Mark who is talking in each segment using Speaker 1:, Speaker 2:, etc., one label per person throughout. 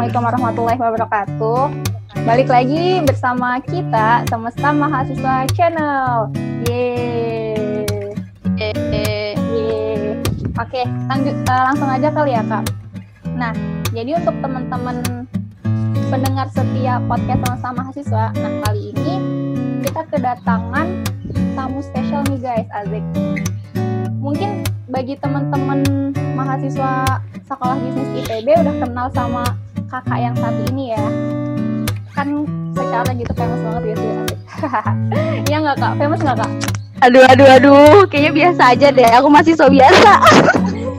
Speaker 1: Assalamualaikum warahmatullahi wabarakatuh. Balik lagi bersama kita Semesta Mahasiswa Channel. Yeay. Yeay. Oke, lanjut, eh, langsung aja kali ya kak. Nah, jadi untuk teman-teman pendengar setia podcast Semesta Mahasiswa Nah, kali ini kita kedatangan tamu spesial nih guys, Azik. Mungkin bagi teman-teman mahasiswa sekolah bisnis IPB udah kenal sama kakak yang satu ini ya kan secara gitu famous banget gitu ya Iya nggak kak? Famous nggak kak?
Speaker 2: Aduh, aduh, aduh, kayaknya biasa aja deh. Aku masih so biasa.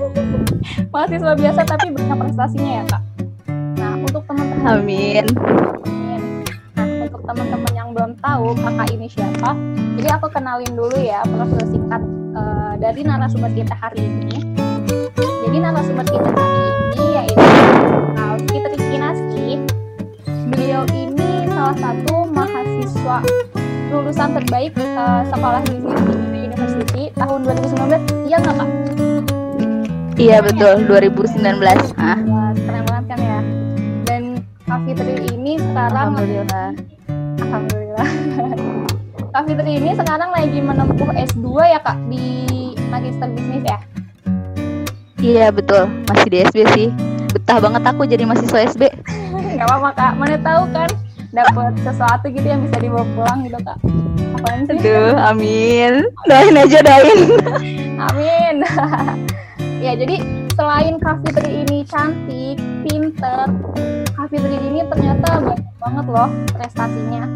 Speaker 1: Mahasiswa biasa tapi banyak prestasinya ya kak. Nah untuk teman-teman
Speaker 2: Amin.
Speaker 1: Nah untuk teman-teman yang belum tahu kakak ini siapa, jadi aku kenalin dulu ya profil singkat eh, dari narasumber kita hari ini. Jadi narasumber kita hari ini Beliau ini salah satu mahasiswa lulusan terbaik eh, sekolah bisnis di University tahun 2019. Iya nggak kak?
Speaker 2: Iya betul, 2019. Ah,
Speaker 1: keren banget kan ya. Dan Kak Fitri ini sekarang
Speaker 2: alhamdulillah.
Speaker 1: Alhamdulillah. Kak Fitri ini sekarang lagi menempuh S2 ya Kak di Magister Bisnis ya?
Speaker 2: Iya betul, masih di SB sih. Betah banget aku jadi mahasiswa SB.
Speaker 1: Gak apa-apa Kak, mana tahu kan dapat sesuatu gitu yang bisa dibawa pulang gitu Kak. Apaan sih?
Speaker 2: Aduh, amin. Doain aja, doain.
Speaker 1: Amin. ya jadi selain Kak Fitri ini cantik, pinter, Kak Fitri ini ternyata banyak banget loh prestasinya.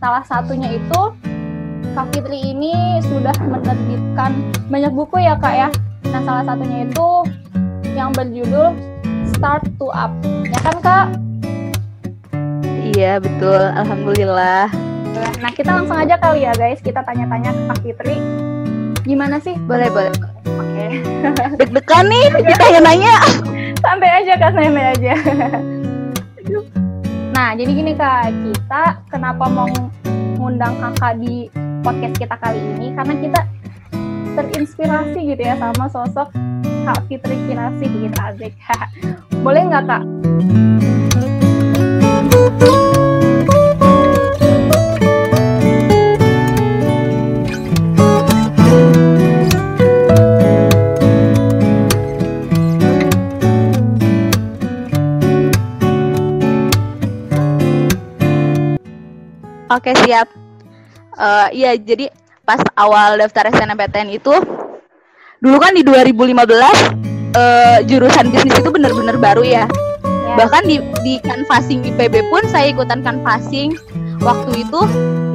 Speaker 1: Salah satunya itu Kak Fitri ini sudah menerbitkan banyak buku ya kak ya. Nah salah satunya itu yang berjudul Start to Up. Ya kan kak?
Speaker 2: Iya betul, alhamdulillah.
Speaker 1: Nah kita langsung aja kali ya guys, kita tanya-tanya ke Kak Fitri. Gimana sih?
Speaker 2: Boleh, boleh.
Speaker 1: Oke.
Speaker 2: Deg-degan nih, kita yang nanya.
Speaker 1: santai aja kak santai aja nah jadi gini kak kita kenapa mau ngundang kakak di podcast kita kali ini karena kita terinspirasi gitu ya sama sosok kak Fitri Kinasih gitu Azik boleh nggak kak
Speaker 2: Oke, siap. Eh, Iya, jadi pas awal daftar SNMPTN itu, dulu kan di 2015, eh, jurusan bisnis itu bener-bener baru ya.
Speaker 1: ya,
Speaker 2: bahkan di di canvassing IPB pun saya ikutan canvassing. Waktu itu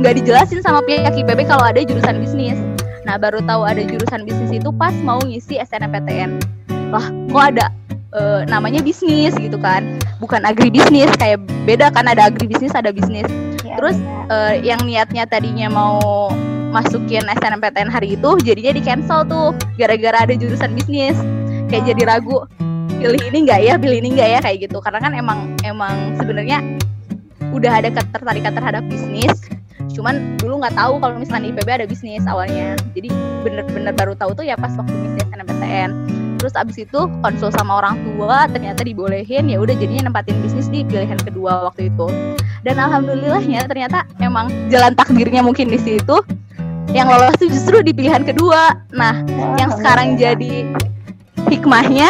Speaker 2: nggak dijelasin sama pihak IPB kalau ada jurusan bisnis. Nah baru tahu ada jurusan bisnis itu pas mau ngisi SNMPTN wah kok ada eh, namanya bisnis gitu kan. Bukan agribisnis kayak beda kan ada agribisnis ada bisnis terus,
Speaker 1: benar.
Speaker 2: eh, yang niatnya tadinya mau masukin SNMPTN hari itu jadinya di cancel tuh gara-gara ada jurusan bisnis. Kayak jadi ragu pilih ini enggak ya pilih ini enggak ya kayak gitu. Karena kan emang emang sebenarnya udah ada ketertarikan terhadap bisnis cuman dulu nggak tahu kalau misalnya di IPB ada bisnis awalnya. Jadi bener-bener baru tahu tuh ya pas waktu ngisi SNMPTN terus abis itu konsul sama orang tua ternyata dibolehin ya udah jadinya nempatin bisnis di pilihan kedua waktu itu dan alhamdulillahnya ternyata emang jalan takdirnya mungkin di situ yang lolos tuh justru di pilihan kedua nah yang sekarang
Speaker 1: Alhamdulillah.
Speaker 2: jadi hikmahnya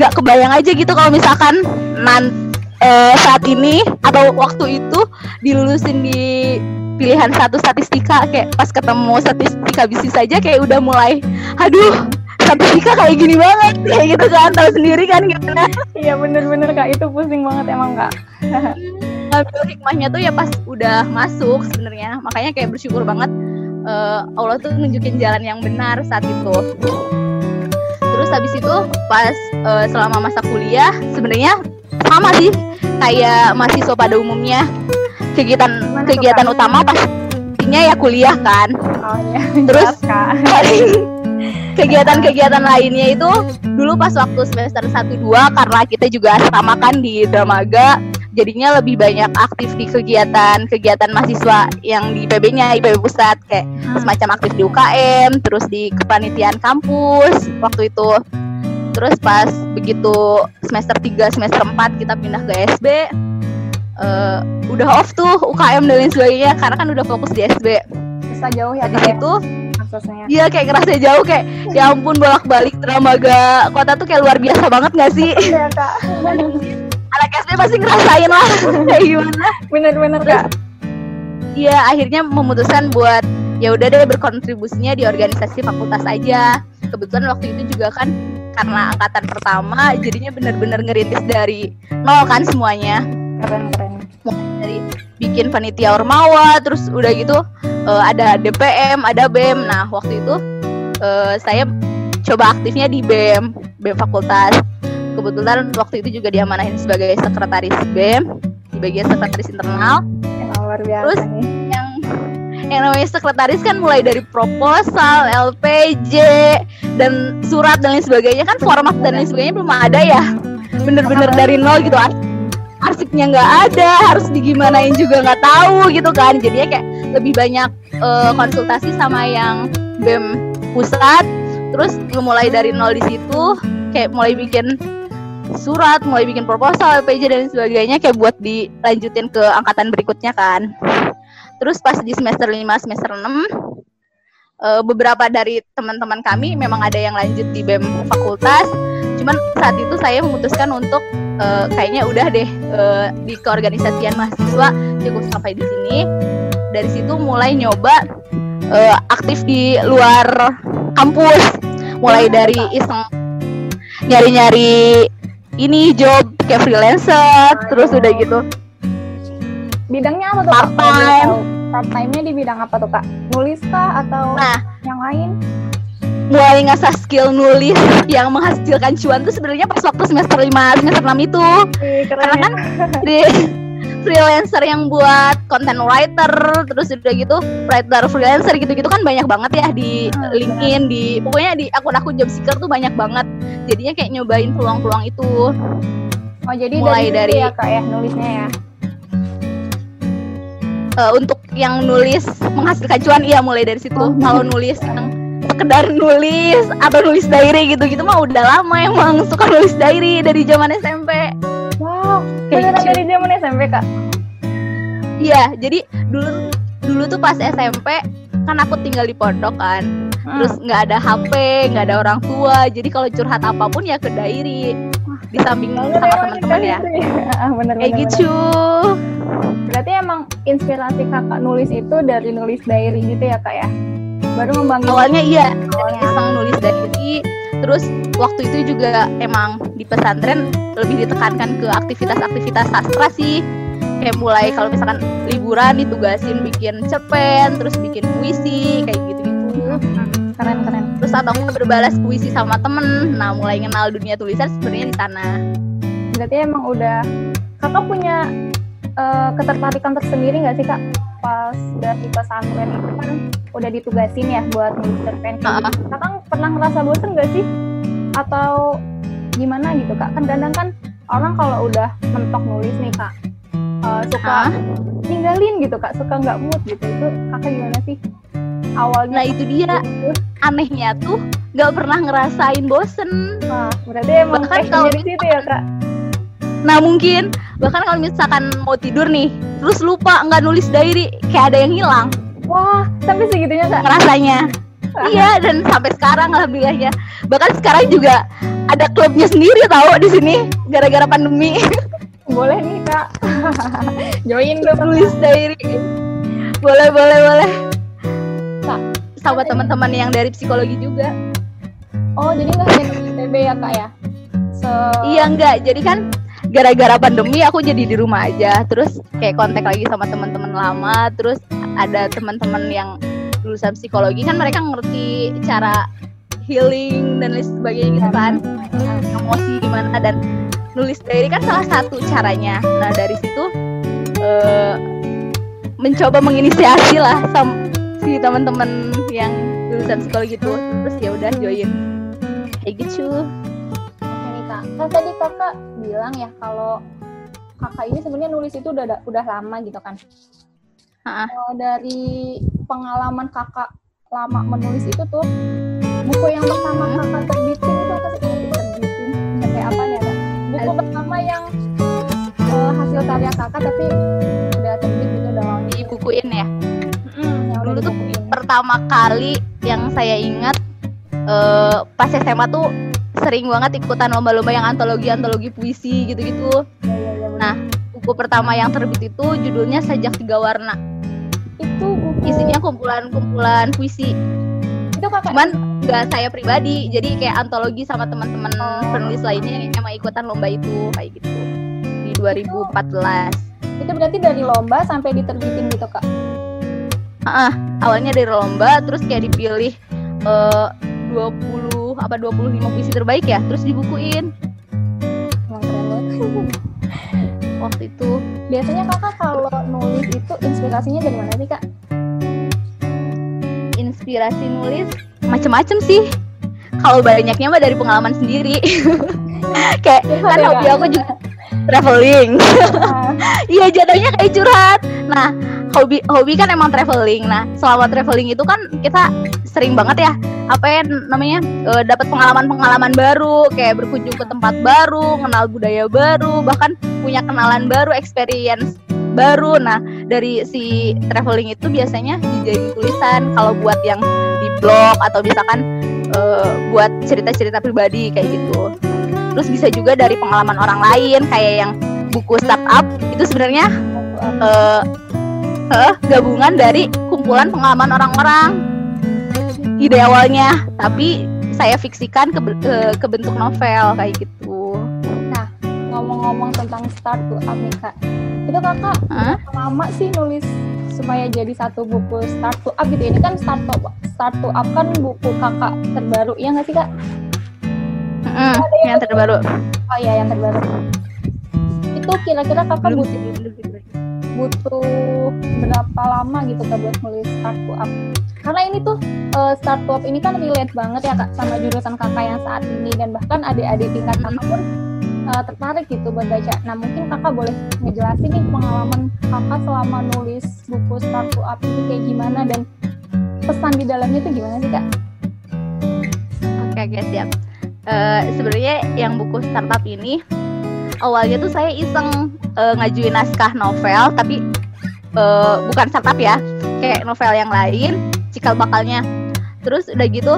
Speaker 2: nggak kebayang aja gitu kalau misalkan nan eh, saat ini atau waktu itu dilulusin di pilihan satu statistika kayak pas ketemu statistika bisnis saja kayak udah mulai aduh statistika kayak gini banget. Kayak gitu kan tahu sendiri kan gimana?
Speaker 1: Iya bener-bener kak. Itu pusing banget emang kak.
Speaker 2: Ngambil hikmahnya tuh ya pas udah masuk sebenarnya. Makanya kayak bersyukur banget eh, Allah tuh nunjukin jalan yang benar saat itu. Terus habis itu pas eh, selama masa kuliah sebenarnya sama sih kayak mahasiswa pada umumnya. Kegiatan
Speaker 1: Gimana
Speaker 2: kegiatan utama pastinya ya kuliah kan.
Speaker 1: Oh iya.
Speaker 2: Terus?
Speaker 1: jelas, kak
Speaker 2: kegiatan-kegiatan lainnya itu dulu pas waktu semester 1 2 karena kita juga sama kan di Dramaga jadinya lebih banyak aktif di kegiatan-kegiatan mahasiswa yang di PB-nya IPB Pusat kayak
Speaker 1: Hmm.
Speaker 2: semacam aktif di UKM, terus di kepanitiaan kampus waktu itu. Terus pas begitu semester 3, semester 4 kita pindah ke SB eh, udah off tuh UKM dan lain sebagainya karena kan udah fokus di SB.
Speaker 1: Bisa jauh ya
Speaker 2: Di
Speaker 1: ya
Speaker 2: situ
Speaker 1: aksesnya.
Speaker 2: Iya kayak ngerasa jauh kayak ya ampun bolak-balik dramaga kota tuh kayak luar biasa banget gak sih?
Speaker 1: Iya Kak.
Speaker 2: Anak SD pasti ngerasain lah kayak gimana.
Speaker 1: Bener-bener Kak.
Speaker 2: Iya akhirnya memutuskan buat ya udah deh berkontribusinya di organisasi fakultas aja. Kebetulan waktu itu juga kan karena angkatan pertama jadinya bener-bener ngerintis dari nol kan semuanya
Speaker 1: Keren-keren.
Speaker 2: dari bikin panitia ormawa terus udah gitu eh, ada DPM ada BEM nah waktu itu eh, saya coba aktifnya di BEM BEM fakultas kebetulan waktu itu juga diamanahin sebagai sekretaris BEM di bagian sekretaris internal
Speaker 1: luar biasa
Speaker 2: Terus?
Speaker 1: nih.
Speaker 2: yang yang namanya sekretaris kan mulai dari proposal, LPJ dan surat dan lain sebagainya kan format dan lain sebagainya belum ada ya bener-bener dari nol gitu arsipnya nggak ada harus digimanain juga nggak tahu gitu kan. Jadinya kayak lebih banyak eh, konsultasi sama yang bem pusat. Terus mulai dari nol di situ kayak mulai bikin surat mulai bikin proposal LPJ dan sebagainya kayak buat dilanjutin ke angkatan berikutnya kan. Terus pas di semester 5 semester 6 eh, beberapa dari teman-teman kami memang ada yang lanjut di BEM fakultas. Cuman saat itu saya memutuskan untuk eh, kayaknya udah deh eh, di keorganisasian mahasiswa cukup sampai di sini. Dari situ mulai nyoba eh, aktif di luar kampus. Mulai dari iseng nyari-nyari ini job kayak freelancer terus udah gitu.
Speaker 1: Bidangnya apa tuh?
Speaker 2: Part time.
Speaker 1: Part time-nya di bidang apa tuh Kak? Nulis kah atau
Speaker 2: Nah.
Speaker 1: yang lain?
Speaker 2: mulai ngasah skill nulis yang menghasilkan cuan tuh sebenarnya pas waktu semester 5 semester 6 itu
Speaker 1: Ih, keren
Speaker 2: karena
Speaker 1: ya.
Speaker 2: kan di freelancer yang buat content writer terus udah gitu writer freelancer gitu-gitu kan banyak banget ya di
Speaker 1: Hmm,
Speaker 2: LinkedIn di pokoknya di akun-akun job seeker tuh banyak banget jadinya kayak nyobain peluang-peluang itu
Speaker 1: Oh jadi
Speaker 2: mulai
Speaker 1: dari,
Speaker 2: dari-
Speaker 1: ya Kak ya nulisnya ya.
Speaker 2: Eh, untuk yang nulis menghasilkan cuan iya mulai dari situ
Speaker 1: Oh.
Speaker 2: kalau nulis yang sekedar nulis atau nulis diary gitu-gitu mah udah lama emang suka nulis diary dari zaman SMP
Speaker 1: Wow, beneran
Speaker 2: gitu.
Speaker 1: dari zaman SMP Kak.
Speaker 2: Iya, jadi dulu dulu tuh pas SMP kan aku tinggal di pondok kan,
Speaker 1: Hmm.
Speaker 2: terus nggak ada HP, nggak ada orang tua, jadi kalau curhat apa pun ya ke diary, di samping sama teman-teman ya,
Speaker 1: Ah, bener,
Speaker 2: kayak
Speaker 1: bener,
Speaker 2: gitu.
Speaker 1: bener. Berarti emang inspirasi kakak nulis itu dari nulis diary gitu ya kak ya? Baru ngembangin
Speaker 2: Awalnya iya,
Speaker 1: Awalnya.
Speaker 2: iseng nulis diary, terus waktu itu juga emang di pesantren lebih ditekankan ke aktivitas-aktivitas sastra sih. Kayak mulai kalau misalkan liburan ditugasin bikin cerpen, terus bikin puisi, kayak gitu-gitu.
Speaker 1: keren keren.
Speaker 2: terus atau berbalas puisi sama temen nah mulai kenal dunia tulisan sebenarnya di sana
Speaker 1: Berarti emang udah kakak punya eh, ketertarikan tersendiri nggak sih kak? Pas udah di pesantren itu kan udah ditugasin ya buat kayak
Speaker 2: Ah.
Speaker 1: gitu. Kakak pernah ngerasa bosen nggak sih? Atau gimana gitu kak? Kan kadang kan orang kalau udah mentok nulis nih kak eh, suka
Speaker 2: Ah.
Speaker 1: ninggalin gitu kak, suka nggak mood gitu. Itu kakak gimana sih? Awalnya
Speaker 2: nah itu dia
Speaker 1: gitu.
Speaker 2: anehnya tuh nggak pernah ngerasain bosen
Speaker 1: Nah, berarti emang
Speaker 2: Bahkan
Speaker 1: passionnya
Speaker 2: kalau
Speaker 1: di situ ya kak?
Speaker 2: Nah mungkin bahkan kalau misalkan mau tidur nih terus lupa nggak nulis diary kayak ada yang hilang.
Speaker 1: Wah, sampai segitunya kak?
Speaker 2: ngerasanya iya dan sampai sekarang alhamdulillah ya bahkan sekarang juga ada klubnya sendiri tahu di sini gara-gara pandemi.
Speaker 1: Boleh nih kak, join dong.
Speaker 2: nulis diary. Boleh boleh boleh.
Speaker 1: Kak,
Speaker 2: sama teman-teman yang dari psikologi juga.
Speaker 1: Oh, jadi nggak hanya nulis TB ya kak ya? Se
Speaker 2: Iya enggak, jadi kan gara-gara pandemi aku jadi di rumah aja, terus kayak kontak lagi sama teman-teman lama, terus ada teman-teman yang lulusan psikologi. Kan mereka ngerti cara healing dan lain sebagainya gitu kan, emosi gimana. Dan nulis diary kan salah satu caranya. Nah dari situ eh, mencoba menginisiasi lah sama si teman-teman yang lulusan psikologi itu, terus ya udah join. Kayak gitu.
Speaker 1: Kan tadi kakak bilang ya kalau kakak ini sebenarnya nulis itu udah udah lama gitu kan. Eh, dari pengalaman kakak lama menulis itu tuh buku yang pertama kakak terbitin itu apa sih? Terbitin. Sampai apa ya Kak? buku pertama yang eh, hasil karya kakak tapi udah terbit gitu dong
Speaker 2: dibukuin ya?
Speaker 1: Mm, yang udah
Speaker 2: Dulu tuh pertama kali yang saya ingat eh, pas SMA tuh sering banget ikutan lomba-lomba yang antologi-antologi puisi gitu-gitu.
Speaker 1: Iya, iya.
Speaker 2: Nah, buku pertama yang terbit itu judulnya Sajak Tiga Warna.
Speaker 1: itu buku
Speaker 2: Isinya kumpulan-kumpulan puisi.
Speaker 1: itu kakak
Speaker 2: Cuman nggak saya pribadi, jadi kayak antologi sama teman-teman penulis lainnya yang emang ikutan lomba itu kayak gitu di 2014.
Speaker 1: itu berarti dari lomba sampai diterbitin gitu kak
Speaker 2: Ah, awalnya dari lomba, terus kayak dipilih eh 20 apa 25 puisi terbaik ya, terus dibukuin.
Speaker 1: Keren
Speaker 2: waktu itu.
Speaker 1: biasanya kakak kalau nulis itu inspirasinya dari mana sih kak?
Speaker 2: Inspirasi nulis? Macem-macem sih. Kalau banyaknya mah dari pengalaman sendiri. Kayak kan hobi aku juga traveling.
Speaker 1: Ah,
Speaker 2: iya jatuhnya kayak curhat. Nah hobi hobi kan emang traveling. Nah selama traveling itu kan kita sering banget ya apa ya namanya eh, dapat pengalaman-pengalaman baru kayak berkunjung ke tempat baru kenal budaya baru bahkan punya kenalan baru experience baru. Nah dari si traveling itu biasanya dijadiin tulisan. Kalau buat yang di blog atau misalkan eh, buat cerita-cerita pribadi kayak gitu. Terus bisa juga dari pengalaman orang lain kayak yang buku startup itu sebenarnya eh, eh, gabungan dari kumpulan pengalaman orang-orang. Ide awalnya tapi saya fiksikan ke, ke, ke bentuk novel kayak gitu.
Speaker 1: Ngomong-ngomong tentang start to up nih kak itu kakak berapa lama sih nulis supaya jadi satu buku start to up gitu. Ini kan start to start to up kan buku kakak terbaru ya nggak sih kak?
Speaker 2: Mm, yang terbaru.
Speaker 1: Oh iya yang terbaru itu kira-kira kakak
Speaker 2: belum
Speaker 1: butuh
Speaker 2: belum
Speaker 1: butuh berapa lama gitu kak buat nulis start to up karena ini tuh eh, start to up ini kan relate banget ya kak sama jurusan kakak yang saat ini dan bahkan adik-adik tingkat kakak pun eh, tertarik gitu buat baca. Nah mungkin kakak boleh ngejelasin nih pengalaman kakak selama nulis buku start to up ini kayak gimana dan pesan di dalamnya itu gimana sih kak?
Speaker 2: Oke oke siap. Eh, Sebenarnya yang buku startup ini awalnya tuh saya iseng eh, ngajuin naskah novel tapi eh, bukan startup ya, kayak novel yang lain, cikal bakalnya. Terus udah gitu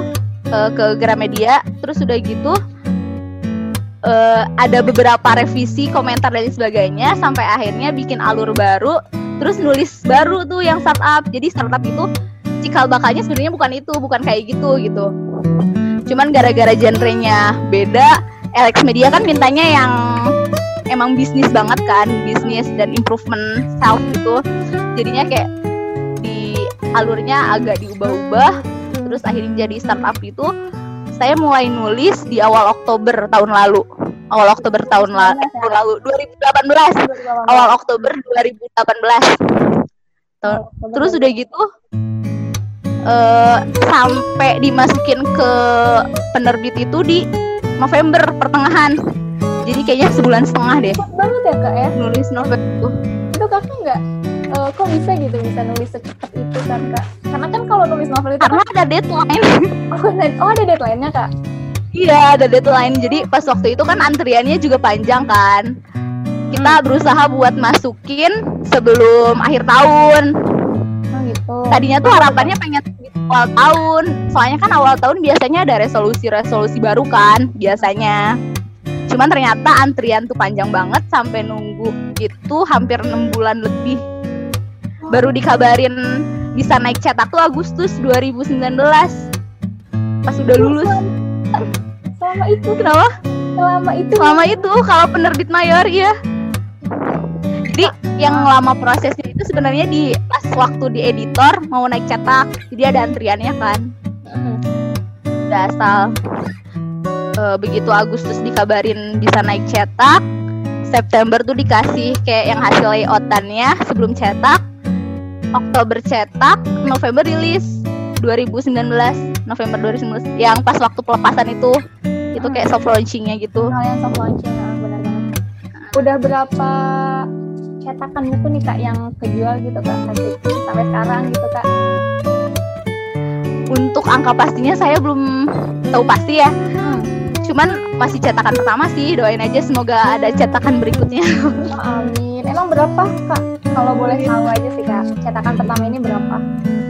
Speaker 2: eh, ke Gramedia, terus udah gitu eh, ada beberapa revisi, komentar dan sebagainya sampai akhirnya bikin alur baru, terus nulis baru tuh yang startup. Jadi startup itu cikal bakalnya sebenarnya bukan itu, bukan kayak gitu gitu cuman gara-gara genrenya beda Alex Media kan mintanya yang emang bisnis banget kan bisnis dan improvement self gitu. Jadinya kayak di alurnya agak diubah-ubah terus akhirnya jadi startup itu saya mulai nulis di awal Oktober tahun lalu. Awal Oktober tahun la- eh, tahun lalu 2018 awal Oktober 2018 Tahun- terus udah gitu eh sampai dimasukin ke penerbit itu di November pertengahan jadi kayaknya sebulan setengah deh
Speaker 1: Cepet banget ya kak ya?
Speaker 2: nulis novel itu
Speaker 1: Itu kakak nggak eh, kok bisa gitu bisa nulis secepat itu kan kak? Karena kan kalau nulis novel itu
Speaker 2: karena ada deadline
Speaker 1: oh, ada- oh ada deadline-nya kak?
Speaker 2: iya ada deadline jadi pas waktu itu kan antriannya juga panjang kan kita berusaha buat masukin sebelum akhir tahun
Speaker 1: Oh gitu.
Speaker 2: tadinya tuh harapannya pengen awal tahun. Soalnya kan awal tahun biasanya ada resolusi-resolusi baru kan biasanya. Cuman ternyata antrian tuh panjang banget sampai nunggu itu hampir enam bulan lebih. Baru dikabarin bisa naik cetak tuh Agustus 2019 pas udah lulus.
Speaker 1: Selama itu,
Speaker 2: kenapa?
Speaker 1: Selama itu.
Speaker 2: selama itu kalau penerbit mayor ya jadi yang lama prosesnya itu sebenarnya di waktu di editor mau naik cetak jadi ada antriannya kan. Udah asal Eh, begitu Agustus dikabarin bisa naik cetak September tuh dikasih kayak yang hasil layoutannya sebelum cetak Oktober cetak November rilis 2019 November 2019 yang pas waktu pelepasan itu itu kayak soft launchingnya gitu.
Speaker 1: Hal yang soft launching, ah, benar banget. Udah berapa cetakan buku nih kak yang kejual gitu kak sampai, sampai sekarang gitu kak
Speaker 2: Untuk angka pastinya saya belum tahu pasti ya.
Speaker 1: hmm.
Speaker 2: Cuman masih cetakan pertama sih. Doain aja semoga ada cetakan berikutnya.
Speaker 1: amin emang berapa kak kalau boleh tahu aja sih kak cetakan pertama ini berapa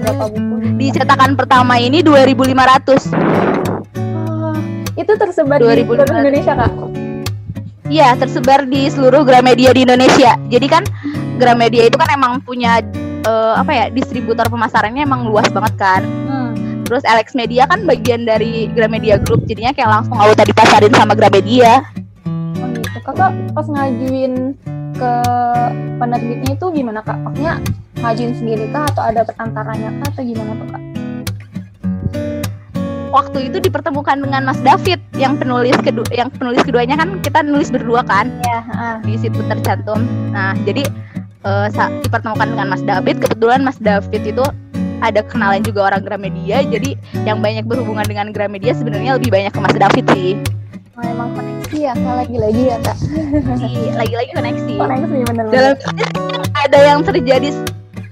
Speaker 1: berapa buku
Speaker 2: Di cetakan pertama ini 2.500.
Speaker 1: Ah, itu tersebar di
Speaker 2: 2015.
Speaker 1: seluruh Indonesia kak
Speaker 2: Iya, tersebar di seluruh Gramedia di Indonesia. Jadi kan Gramedia itu kan emang punya eh, apa ya distributor pemasarannya emang luas banget kan.
Speaker 1: hmm.
Speaker 2: Terus Alex Media kan bagian dari Gramedia Group, jadinya kayak langsung auto dipasarin sama Gramedia.
Speaker 1: Oh gitu. Kakak pas ngajuin ke penerbitnya itu gimana kak? Maksudnya ngajuin sendiri kah atau ada perantaranya kah atau gimana tuh kak?
Speaker 2: Waktu itu dipertemukan dengan Mas David yang penulis kedua, yang penulis keduanya kan kita nulis berdua kan
Speaker 1: Ya,
Speaker 2: di situ tercantum. Nah, jadi eh, sa- dipertemukan dengan Mas David. Kebetulan Mas David itu ada kenalan juga orang Gramedia, jadi yang banyak berhubungan dengan Gramedia sebenarnya lebih banyak ke Mas David sih.
Speaker 1: Oh, emang koneksi ya kak lagi-lagi ya kak?
Speaker 2: Di- lagi-lagi koneksi.
Speaker 1: Koneksi bener-bener.
Speaker 2: Dalam ada yang terjadi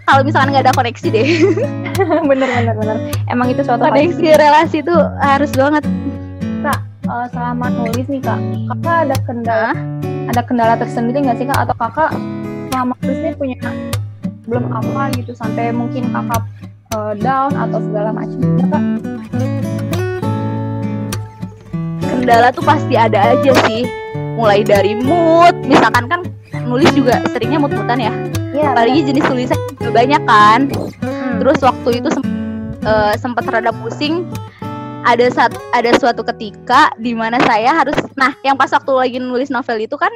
Speaker 2: kalau misalkan nggak ada koneksi deh.
Speaker 1: bener-bener bener. Emang itu suatu hal
Speaker 2: koneksi relasi itu harus banget.
Speaker 1: eh, selama nulis nih kak, kakak ada kendala
Speaker 2: Hah?
Speaker 1: ada kendala tersendiri nggak sih kak? Atau kakak selama nulis nih punya belum apa gitu sampai mungkin kakak eh, down atau segala macam gitu, kak?
Speaker 2: Kendala tuh pasti ada aja sih. Mulai dari mood, misalkan kan nulis juga seringnya mood-moodan ya.
Speaker 1: Iya.
Speaker 2: Apalagi jenis tulisan juga banyak kan.
Speaker 1: Hmm.
Speaker 2: Terus waktu itu sem- eh, sempat rada pusing. Ada saat ada suatu ketika di mana saya harus nah, yang pas waktu lagi nulis novel itu kan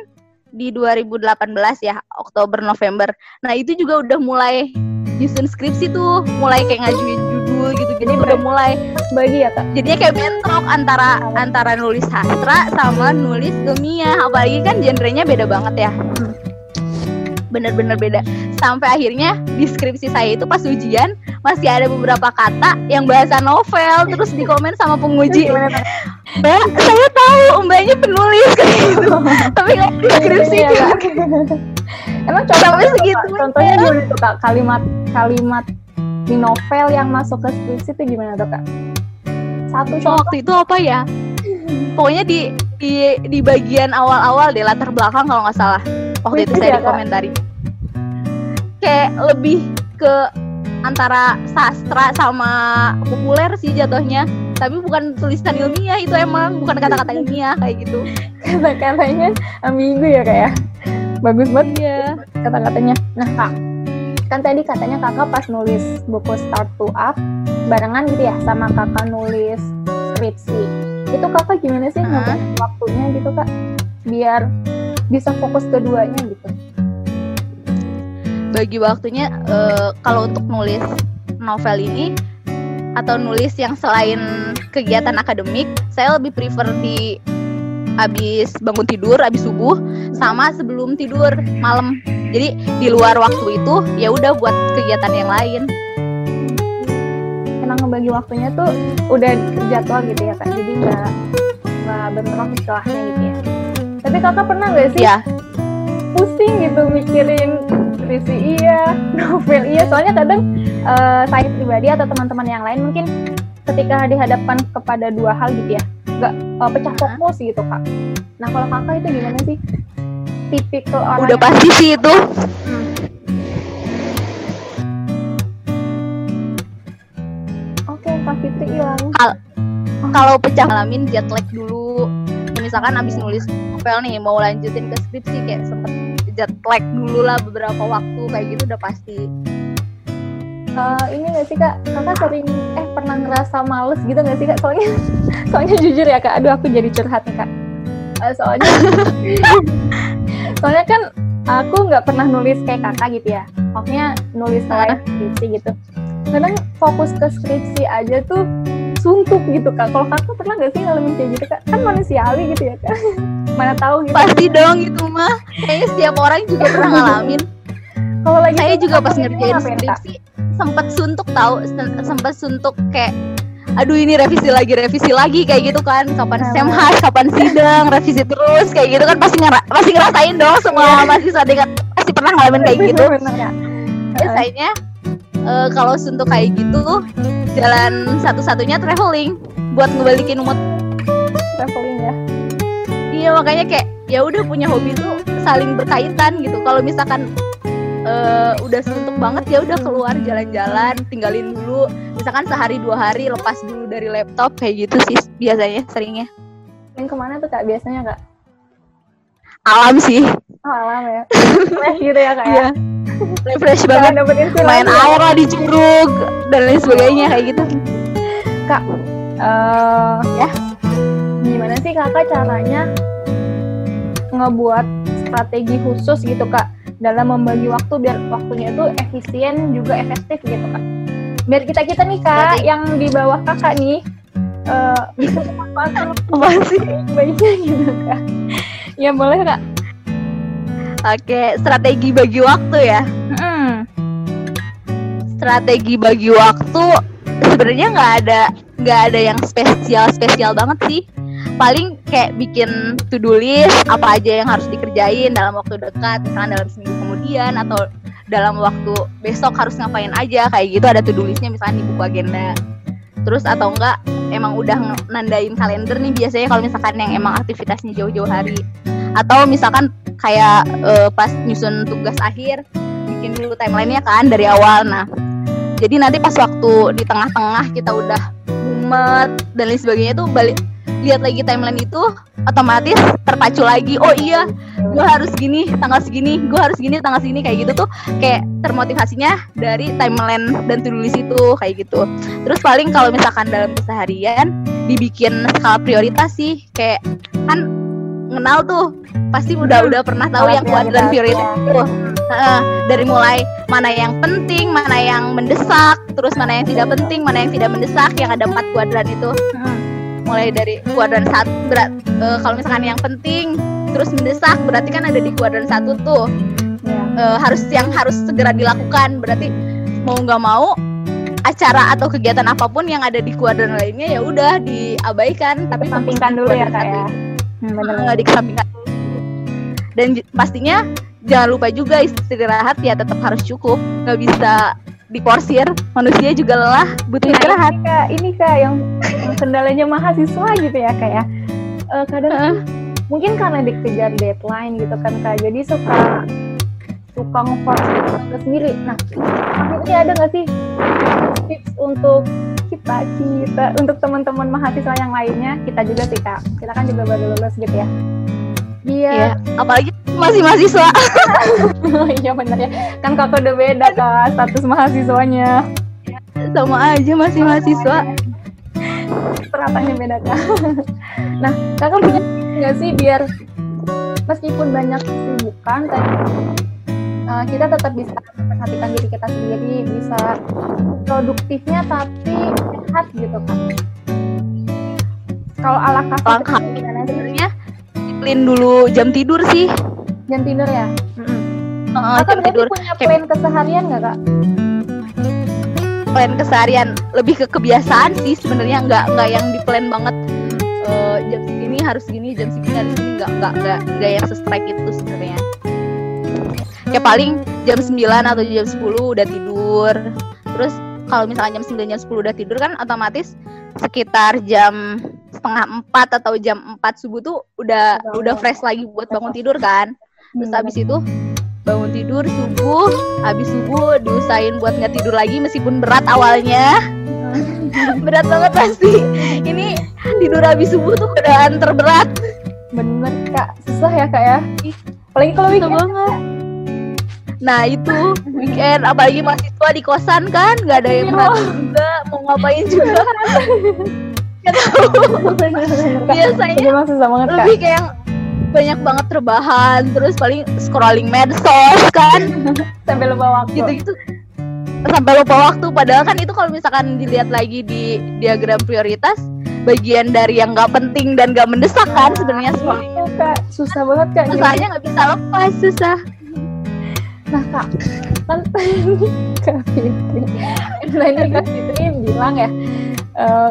Speaker 2: di 2018 ya, Oktober November. Nah, itu juga udah mulai nyusun skripsi tuh, mulai kayak ngajuin judul gitu-gitu
Speaker 1: Jadi
Speaker 2: udah mulai
Speaker 1: bagi ya kak?
Speaker 2: jadinya kayak bentrok antara antara nulis sastra sama nulis ilmiah apalagi kan genrenya beda banget ya bener-bener beda sampai akhirnya di skripsi saya itu pas ujian masih ada beberapa kata yang bahasa novel terus di komen sama penguji mbak saya tahu mbaknya penulis kayak gitu tapi nggak di skripsi
Speaker 1: Iya,
Speaker 2: juga
Speaker 1: Kak. Emang contohnya
Speaker 2: Sampai segitunya.
Speaker 1: Contohnya gimana tuh kak? Kalimat kalimat di novel yang masuk ke skripsi itu gimana tuh kak? Satu
Speaker 2: Oh,
Speaker 1: contoh.
Speaker 2: waktu itu apa ya pokoknya di di di bagian awal-awal deh latar belakang kalau nggak salah waktu itu saya
Speaker 1: ya,
Speaker 2: di
Speaker 1: Kak?
Speaker 2: komentari kayak lebih ke antara sastra sama populer sih jatuhnya tapi bukan tulisan ilmiah itu emang bukan kata-kata ilmiah kayak gitu
Speaker 1: Kata-katanya ambigu ya kak ya? Bagus banget
Speaker 2: iya
Speaker 1: kata-katanya. Nah kak, kan tadi katanya kakak pas nulis buku Start to Up barengan gitu ya sama kakak nulis skripsi. Itu kakak gimana sih
Speaker 2: Hah?
Speaker 1: ngebagi waktunya gitu kak? Biar bisa fokus keduanya gitu.
Speaker 2: bagi waktunya eh, kalau untuk nulis novel ini atau nulis yang selain kegiatan akademik saya lebih prefer di habis bangun tidur habis subuh sama sebelum tidur malam jadi di luar waktu itu ya udah buat kegiatan yang lain
Speaker 1: Emang ngebagi waktunya tuh udah terjadwal gitu ya kak. Jadi nggak nggak bentrok istilahnya gitu ya. Tapi kakak pernah nggak sih
Speaker 2: ya
Speaker 1: pusing gitu mikirin skripsi iya, novel iya. Soalnya kadang eh, saya pribadi atau teman-teman yang lain mungkin ketika dihadapkan kepada dua hal gitu ya, nggak eh, pecah
Speaker 2: Hah?
Speaker 1: fokus gitu kak. Nah kalau kakak itu gimana sih? Tipikal orang
Speaker 2: udah
Speaker 1: yang-
Speaker 2: pasti sih itu
Speaker 1: Hmm. Oke, Kak Fitri hilang.
Speaker 2: kalau pecah ngalamin jet lag dulu misalkan abis nulis novel nih mau lanjutin ke skripsi kayak sempet jet lag dulu lah beberapa waktu kayak gitu udah pasti
Speaker 1: Eh, ini nggak sih kak, kakak sering eh pernah ngerasa males gitu nggak sih kak? Soalnya, soalnya jujur ya kak, aduh aku jadi curhat nih kak. Eh, soalnya, soalnya kan aku nggak pernah nulis kayak kakak gitu ya. Maksudnya nulis selain skripsi gitu. Kadang fokus ke skripsi aja tuh suntuk gitu kak. Kalau kakak pernah nggak sih ngalamin kayak gitu kak? Kan manusiawi gitu ya kak. Mana tahu gitu.
Speaker 2: pasti dong itu mah kayaknya setiap orang juga pernah ngalamin
Speaker 1: Kalau lagi
Speaker 2: saya
Speaker 1: suntuk,
Speaker 2: juga pas ngerjain skripsi sempat suntuk tahu sempat suntuk kayak aduh ini revisi lagi revisi lagi kayak gitu kan kapan semhas kapan sidang revisi terus kayak gitu kan pasti ngera pasti ngerasain dong semua
Speaker 1: Iya.
Speaker 2: mahasiswa dengan pasti pernah ngalamin kayak gitu biasanya eh, kalau untuk kayak gitu jalan satu-satunya traveling buat ngebalikin mood
Speaker 1: traveling ya.
Speaker 2: Iya makanya kayak ya udah punya hobi tuh saling berkaitan gitu. Kalau misalkan eh, udah suntuk banget ya udah keluar jalan-jalan tinggalin dulu. Misalkan sehari dua hari lepas dulu dari laptop kayak gitu sih biasanya seringnya.
Speaker 1: Yang ke mana tuh kak biasanya kak?
Speaker 2: Alam sih.
Speaker 1: Oh, alam ya. Gitu ya kak ya?
Speaker 2: Iya. Refresh banget. Main
Speaker 1: ya.
Speaker 2: air lah di curug dan lain sebagainya kayak gitu.
Speaker 1: Kak eh ya. Gimana sih kakak caranya ngebuat strategi khusus gitu kak dalam membagi waktu biar waktunya itu efisien juga efektif gitu kak? Biar kita kita nih kak
Speaker 2: Berarti-
Speaker 1: yang di bawah kakak nih eh bisa memanfaatkan
Speaker 2: apa sih?
Speaker 1: baiknya gitu kak. Ya boleh kak
Speaker 2: oke strategi bagi waktu ya.
Speaker 1: Hmm.
Speaker 2: strategi bagi waktu sebenarnya nggak ada nggak ada yang spesial spesial banget sih. Paling kayak bikin to do list apa aja yang harus dikerjain dalam waktu dekat misalkan dalam seminggu kemudian atau dalam waktu besok harus ngapain aja kayak gitu. Ada to do listnya misalkan di buku agenda. Terus atau enggak emang udah nandain kalender nih biasanya kalau misalkan yang emang aktivitasnya jauh-jauh hari. Atau misalkan kayak eh, pas nyusun tugas akhir bikin dulu timelinenya kan dari awal. Nah jadi nanti pas waktu di tengah-tengah kita udah mumet dan lain sebagainya tuh balik lihat lagi timeline itu otomatis terpacu lagi. Oh iya gue harus gini tanggal segini gue harus gini tanggal segini kayak gitu tuh kayak termotivasinya dari timeline dan list itu kayak gitu. Terus paling kalau misalkan dalam keseharian dibikin skala prioritas sih kayak kan kenal tuh pasti udah udah pernah tahu
Speaker 1: Skala
Speaker 2: yang kuadran
Speaker 1: prioritas,
Speaker 2: prioritas itu. Heeh, dari mulai mana yang penting mana yang mendesak terus mana yang tidak penting mana yang tidak mendesak yang ada empat kuadran itu.
Speaker 1: Hmm.
Speaker 2: Mulai dari kuadran satu berat eh, kalau misalkan yang penting terus mendesak berarti kan ada di kuadran satu tuh.
Speaker 1: Ya
Speaker 2: Eh, harus yang harus segera dilakukan berarti mau nggak mau acara atau kegiatan apa pun yang ada di kuadran lainnya ya udah diabaikan. Tapi
Speaker 1: sampingkan dulu ya kak ya? Hmm,
Speaker 2: nggak dikesampingkan. Dan pastinya jangan lupa juga istirahat ya tetap harus cukup. Nggak bisa diporsir manusia juga lelah butuh
Speaker 1: Nah,
Speaker 2: istirahat
Speaker 1: ini kak, ini kak yang kendalanya mahasiswa gitu ya kak ya. Eh, kadang
Speaker 2: Heeh.
Speaker 1: mungkin karena dikejar deadline gitu kan kak, jadi suka suka ngeforce sendiri. Nah, ini ada nggak sih tips untuk kita kita untuk teman-teman mahasiswa yang lainnya kita juga sih kak kita kan juga baru lulus gitu ya
Speaker 2: Iya,
Speaker 1: biar
Speaker 2: apalagi masih mahasiswa.
Speaker 1: Iya bener ya. Kan kakak udah beda kak status mahasiswanya.
Speaker 2: Sama aja masih mahasiswa.
Speaker 1: Stratanya beda kak. Nah kakak punya nggak sih biar meskipun banyak kesibukan tapi uh, kita tetap bisa memperhatikan diri kita sendiri bisa produktifnya tapi sehat gitu kan kalau ala kakak gimana sih
Speaker 2: disiplin dulu jam tidur sih.
Speaker 1: Jam tidur ya? Kakak
Speaker 2: jam
Speaker 1: berarti
Speaker 2: tidur.
Speaker 1: punya
Speaker 2: Kayak-
Speaker 1: plan keseharian nggak kak?
Speaker 2: Plan keseharian lebih ke kebiasaan sih sebenarnya nggak nggak yang di plan banget. Eh, jam segini harus gini jam segini harus gini nggak nggak nggak nggak yang sestrike itu sebenarnya. Kayak paling jam 9 atau jam 10 udah tidur. Terus kalau misalnya jam 9 jam 10 udah tidur kan otomatis sekitar jam setengah empat atau jam 4 subuh tuh udah udah fresh lagi buat bangun tidur kan. Terus habis itu bangun tidur subuh habis subuh diusahain buat nggak tidur lagi meskipun berat awalnya. Berat banget pasti. Ini tidur habis subuh tuh keadaan terberat.
Speaker 1: Bener kak. Susah ya kak ya? Apalagi kalau weekend.
Speaker 2: Banget. Nah itu weekend apalagi mahasiswa di kosan kan nggak ada yang
Speaker 1: Iya.
Speaker 2: merhatiin juga mau ngapain juga Tahu.
Speaker 1: Bener-bener, Kak.
Speaker 2: biasanya
Speaker 1: banget kak.
Speaker 2: lebih kayak yang banyak banget rebahan terus paling scrolling medsos kan?
Speaker 1: Sampai lupa waktu.
Speaker 2: Gitu-gitu. Sampai lupa waktu. Padahal kan itu kalau misalkan dilihat lagi di diagram prioritas bagian dari yang nggak penting dan nggak mendesak kan sebenarnya scrolling
Speaker 1: Itu, kak. Susah banget kak
Speaker 2: susahnya nggak bisa lepas susah.
Speaker 1: Nah kak kan tadi kak Fitri. Nah ini kak Fitri bilang ya eh,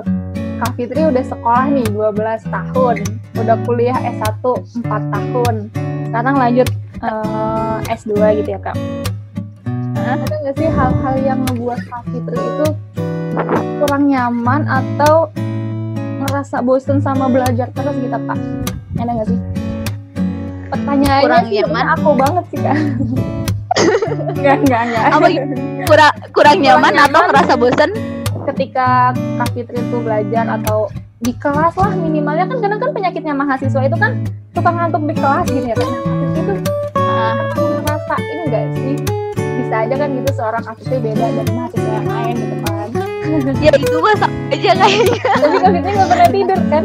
Speaker 1: kak Fitri udah sekolah nih 12 tahun udah kuliah S1 4 tahun sekarang lanjut eh, S2 gitu ya kak
Speaker 2: Hah?
Speaker 1: ada nggak sih hal-hal yang ngebuat Kak Fitri itu kurang nyaman atau ngerasa bosen sama belajar terus gitu kak ada nggak sih pertanyaannya
Speaker 2: Kurang
Speaker 1: sih
Speaker 2: nyaman?
Speaker 1: aku banget sih kak Enggak, enggak, enggak.
Speaker 2: Apa kurang kurang nyaman atau
Speaker 1: nyaman.
Speaker 2: ngerasa bosan
Speaker 1: ketika Kak Fitri itu belajar atau di kelas lah minimalnya kan kadang kan penyakitnya mahasiswa itu kan suka ngantuk di kelas gitu ya kan itu ngerasa ini enggak sih? Bisa aja kan gitu seorang Kak Fitri beda dari mahasiswa yang lain gitu kan.
Speaker 2: Ya itu mah sama aja kayaknya.
Speaker 1: Tapi Kak Fitri nggak pernah tidur kan?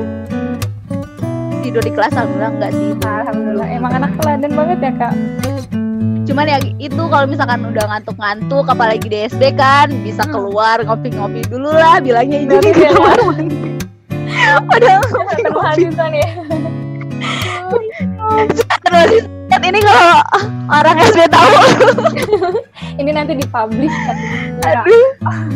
Speaker 2: Tidur di kelas alhamdulillah enggak sih.
Speaker 1: Alhamdulillah emang anak teladan banget ya kak
Speaker 2: cuman ya itu kalau misalkan udah ngantuk-ngantuk apalagi di SD kan bisa
Speaker 1: Hmm.
Speaker 2: keluar ngopi-ngopi dulu lah bilangnya itu di kamar mandi padahal
Speaker 1: nih ya.
Speaker 2: terus kan ini kalau orang SD tahu.
Speaker 1: Ini nanti dipublish. Kan
Speaker 2: aduh.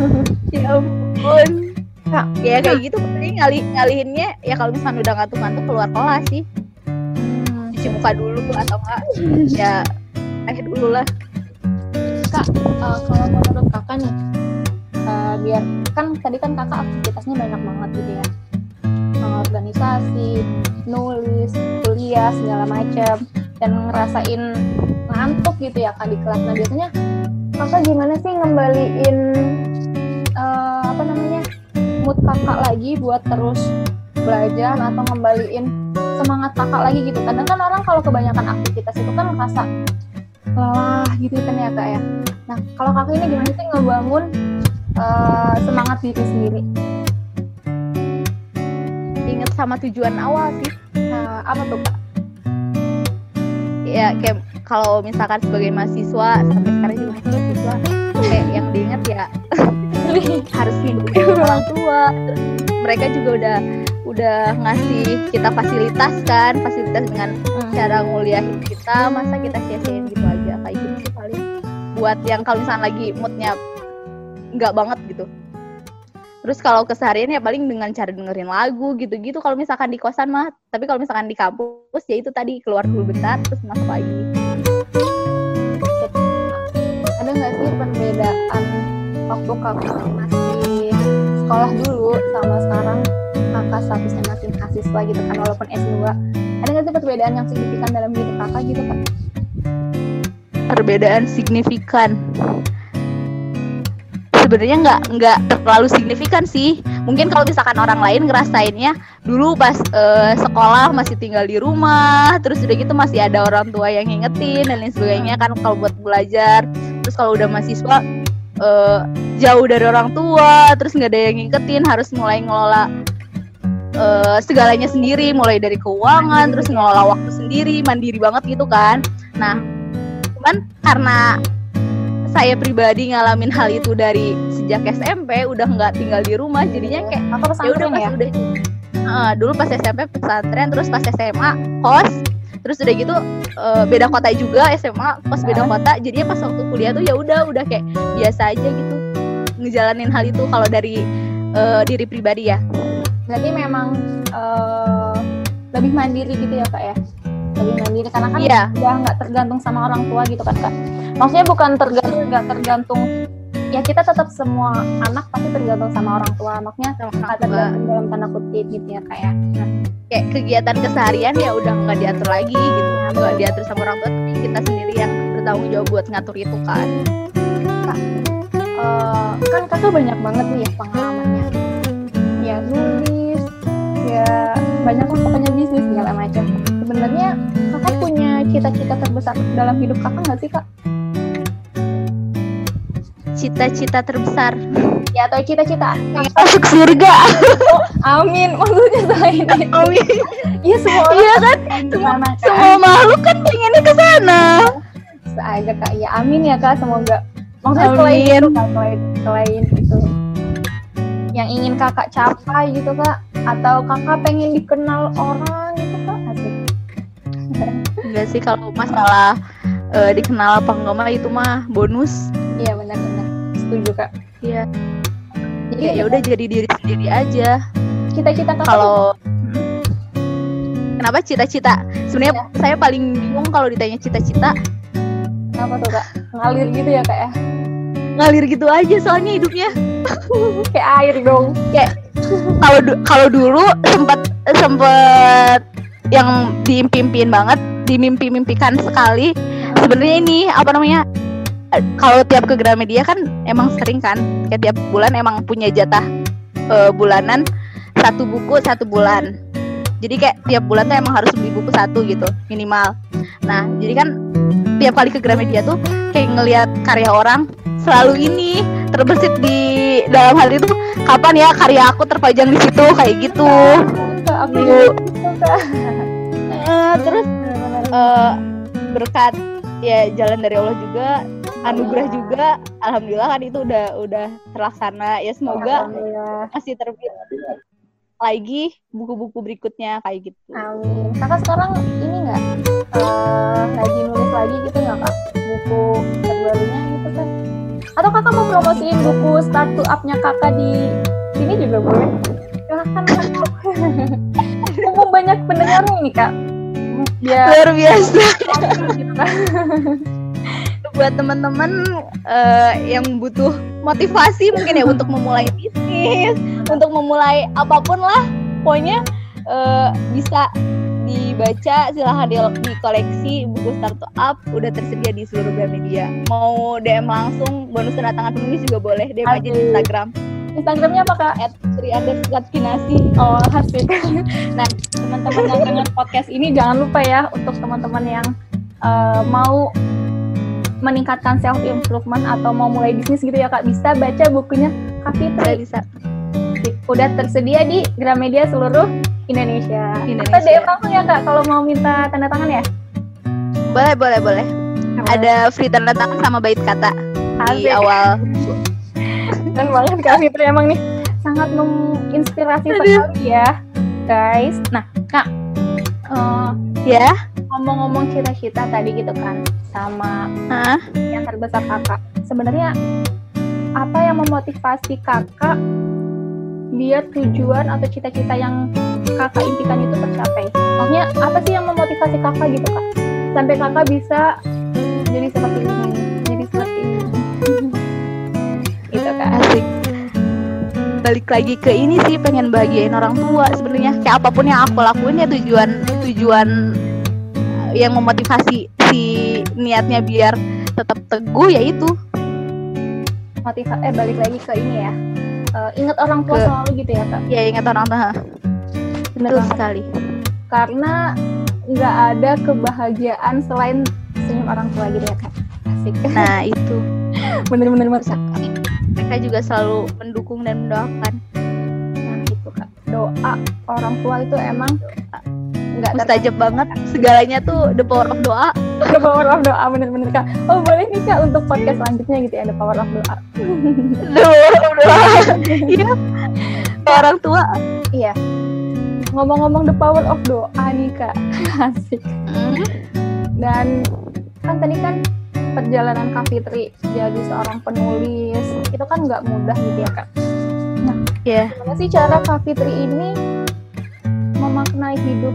Speaker 2: Ya ampun. Nah, ya kayak gitu paling ngalih ngalihinnya ya kalau misalnya udah ngantuk-ngantuk keluar kelas sih.
Speaker 1: Hmm,
Speaker 2: cuci muka dulu atau enggak ya akhir dulu lah.
Speaker 1: Kak eh, kalau menurut kakak nih eh, biar kan tadi kan kakak aktivitasnya banyak banget gitu ya. Eh, organisasi nulis kuliah segala macam. Dan ngerasain ngantuk gitu ya kak di kelas. Nah biasanya kakak gimana sih ngembaliin eh, apa namanya mood kakak lagi buat terus belajar atau ngembaliin semangat kakak lagi gitu? Kadang kan orang kalau kebanyakan aktivitas itu kan ngerasa lelah gitu kan ya. Kak ya nah kalau kakak ini gimana sih ngebangun eh, semangat diri sendiri?
Speaker 2: Inget sama tujuan awal sih.
Speaker 1: Nah, apa tuh kak?
Speaker 2: Ya kayak kalau misalkan sebagai mahasiswa sampai sekarang juga masih mahasiswa kayak yang diingat ya harus ngikutin orang tua. Mereka juga udah udah ngasih kita fasilitas kan fasilitas dengan cara nguliahin kita masa kita sia-siain gitu buat yang kalau misalnya lagi moodnya nggak banget gitu. Terus kalau keseharian ya paling dengan cara dengerin lagu gitu-gitu. Kalau misalkan di kosan mah tapi kalau misalkan di kampus ya itu tadi keluar dulu bentar terus masuk lagi.
Speaker 1: Ada nggak sih perbedaan waktu kakak masih sekolah dulu sama sekarang? Kakak statusnya masih mahasiswa gitu kan walaupun S2 ada nggak sih perbedaan yang signifikan dalam hidup kakak gitu kan
Speaker 2: perbedaan signifikan. Sebenarnya nggak nggak terlalu signifikan sih. Mungkin kalau misalkan orang lain ngerasainnya dulu pas eh, sekolah masih tinggal di rumah terus udah gitu masih ada orang tua yang ngingetin dan lain sebagainya kan kalau buat belajar. Terus kalau udah mahasiswa eh, jauh dari orang tua terus nggak ada yang ngingetin harus mulai ngelola eh, segalanya sendiri. Mulai dari keuangan terus ngelola waktu sendiri mandiri banget gitu kan. Nah cuman karena saya pribadi ngalamin hal itu dari sejak SMP udah nggak tinggal di rumah jadinya kayak ya udah
Speaker 1: pesantren ya?
Speaker 2: udah Eh, dulu pas SMP pesantren terus pas SMA kos. Terus udah gitu eh, beda kota juga SMA kos beda kota. Jadinya pas waktu kuliah tuh ya udah udah kayak biasa aja gitu ngejalanin hal itu kalau dari eh, diri pribadi ya.
Speaker 1: Berarti memang eh, lebih mandiri gitu ya kak ya lebih mandiri karena kan
Speaker 2: Iya.
Speaker 1: udah nggak tergantung sama orang tua gitu kan kak. Maksudnya bukan tergantung nggak tergantung ya kita tetap semua anak pasti tergantung sama orang tua maksudnya nggak tergantung dalam tanda kutip gitu ya kak ya.
Speaker 2: Kayak kegiatan keseharian ya udah nggak diatur lagi gitu nggak diatur sama orang tua tapi kita sendiri yang bertanggung jawab buat ngatur itu kan
Speaker 1: Eh, kan kakak banyak banget nih ya pengalamannya. Ya nulis ya banyak lah pokoknya bisnis sebenarnya kakak punya cita-cita terbesar dalam hidup kakak nggak sih kak?
Speaker 2: Cita-cita terbesar.
Speaker 1: Ya atau cita-cita.
Speaker 2: Masuk surga.
Speaker 1: Amin. Maksudnya selain itu.
Speaker 2: Amin.
Speaker 1: Iya semua
Speaker 2: iya kan?
Speaker 1: gimana kak.
Speaker 2: semua makhluk kan pengennya ke sana.
Speaker 1: Aja kak. Ya amin ya kak. Semoga. Maksudnya selain itu kak selain selain itu yang ingin kakak capai gitu kak. Atau kakak pengen dikenal orang
Speaker 2: enggak sih kalau masalah eh, dikenal apa enggak mah itu mah bonus.
Speaker 1: Iya benar-benar setuju kak.
Speaker 2: Iya.
Speaker 1: jadi
Speaker 2: ya udah jadi diri sendiri aja.
Speaker 1: Cita-cita
Speaker 2: kalau kenapa cita-cita? Sebenarnya saya paling bingung kalau ditanya cita-cita.
Speaker 1: Kenapa tuh kak? Ngalir gitu ya kak ya?
Speaker 2: ngalir gitu aja soalnya hidupnya.
Speaker 1: Kayak air dong.
Speaker 2: kalau du- kalau dulu sempat sempat yang diimpiin banget dimimpi-mimpikan sekali. Sebenarnya ini apa namanya eh, kalau tiap ke Gramedia kan emang sering kan kayak tiap bulan emang punya jatah eh, bulanan. Satu buku satu bulan. Jadi kayak tiap bulan tuh emang harus beli buku satu gitu minimal. Nah jadi kan tiap kali ke Gramedia tuh kayak ngelihat karya orang selalu ini terbesit di dalam hal itu kapan ya karya aku terpajang di situ? Kayak gitu.
Speaker 1: Aku
Speaker 2: terus Eh, berkat ya jalan dari Allah juga anugerah juga alhamdulillah kan itu udah udah terlaksana ya semoga masih terbit lagi buku-buku berikutnya kayak gitu
Speaker 1: Amin. Kakak sekarang ini nggak eh, lagi nulis lagi gitu nggak kak? Buku terbarunya gitu kan? Atau kakak mau promosiin buku start to up-nya kakak di sini juga boleh? Silahkan kak. Mumpung banyak pendengar nih kak. Biar
Speaker 2: luar biasa. Buat teman-teman eh, yang butuh motivasi mungkin ya untuk memulai bisnis untuk memulai apa pun lah pokoknya eh, bisa dibaca silahkan di, di koleksi buku startup udah tersedia di seluruh Gramedia mau DM langsung bonus tanda tangan penulis juga boleh DM aja di. Instagram
Speaker 1: Instagramnya apa kak?
Speaker 2: at Kinasi
Speaker 1: Oh asik. Nah teman-teman yang dengar podcast ini jangan lupa ya untuk teman-teman yang eh, mau meningkatkan self improvement atau mau mulai bisnis gitu ya kak bisa baca bukunya Kak Fitri
Speaker 2: bisa
Speaker 1: udah tersedia di Gramedia seluruh Indonesia.
Speaker 2: Indonesia.
Speaker 1: Kita DM langsung ya kak kalau mau minta tanda tangan ya.
Speaker 2: boleh boleh boleh ada free tanda tangan sama bait kata di
Speaker 1: Asik.
Speaker 2: awal
Speaker 1: Keren banget Kak Fitri emang nih sangat menginspirasi sekali ya guys. Nah kak eh,
Speaker 2: ya?
Speaker 1: ngomong-ngomong cita-cita tadi gitu kan sama
Speaker 2: Hah?
Speaker 1: yang terbesar kakak sebenarnya apa yang memotivasi kakak biar tujuan atau cita-cita yang kakak impikan itu tercapai? Maksudnya apa sih yang memotivasi kakak gitu kak? Sampai kakak bisa jadi seperti ini
Speaker 2: Asik. Balik lagi ke ini sih pengen bahagiain orang tua sebenarnya. Kayak apa pun yang aku lakuin ya tujuan tujuan eh, yang memotivasi si niatnya biar tetap teguh ya itu.
Speaker 1: Motiva eh balik lagi ke ini ya. Eh, ingat orang tua
Speaker 2: Ke-
Speaker 1: selalu gitu ya kak?
Speaker 2: Ya ingat orang tua.
Speaker 1: Banget.
Speaker 2: sekali.
Speaker 1: Karena nggak ada kebahagiaan selain senyum orang tua gitu ya kak. Asik.
Speaker 2: Nah itu.
Speaker 1: Bener-bener bener
Speaker 2: mereka juga selalu mendukung dan mendoakan.
Speaker 1: Nah gitu kak. Doa orang tua itu emang Nggak
Speaker 2: mustajab banget. Segalanya tuh the power of doa.
Speaker 1: The power of doa bener-bener kak. Oh boleh nih kak untuk podcast selanjutnya gitu ya The power of doa.
Speaker 2: The power of doa. Iya. Orang tua.
Speaker 1: Iya. Ngomong-ngomong the power of doa nih kak. Asik.
Speaker 2: Hmm,
Speaker 1: Dan kan tadi kan perjalanan Kak Fitri jadi seorang penulis itu kan nggak mudah gitu ya kak.
Speaker 2: ya
Speaker 1: Gimana sih cara Kak Fitri ini memaknai hidup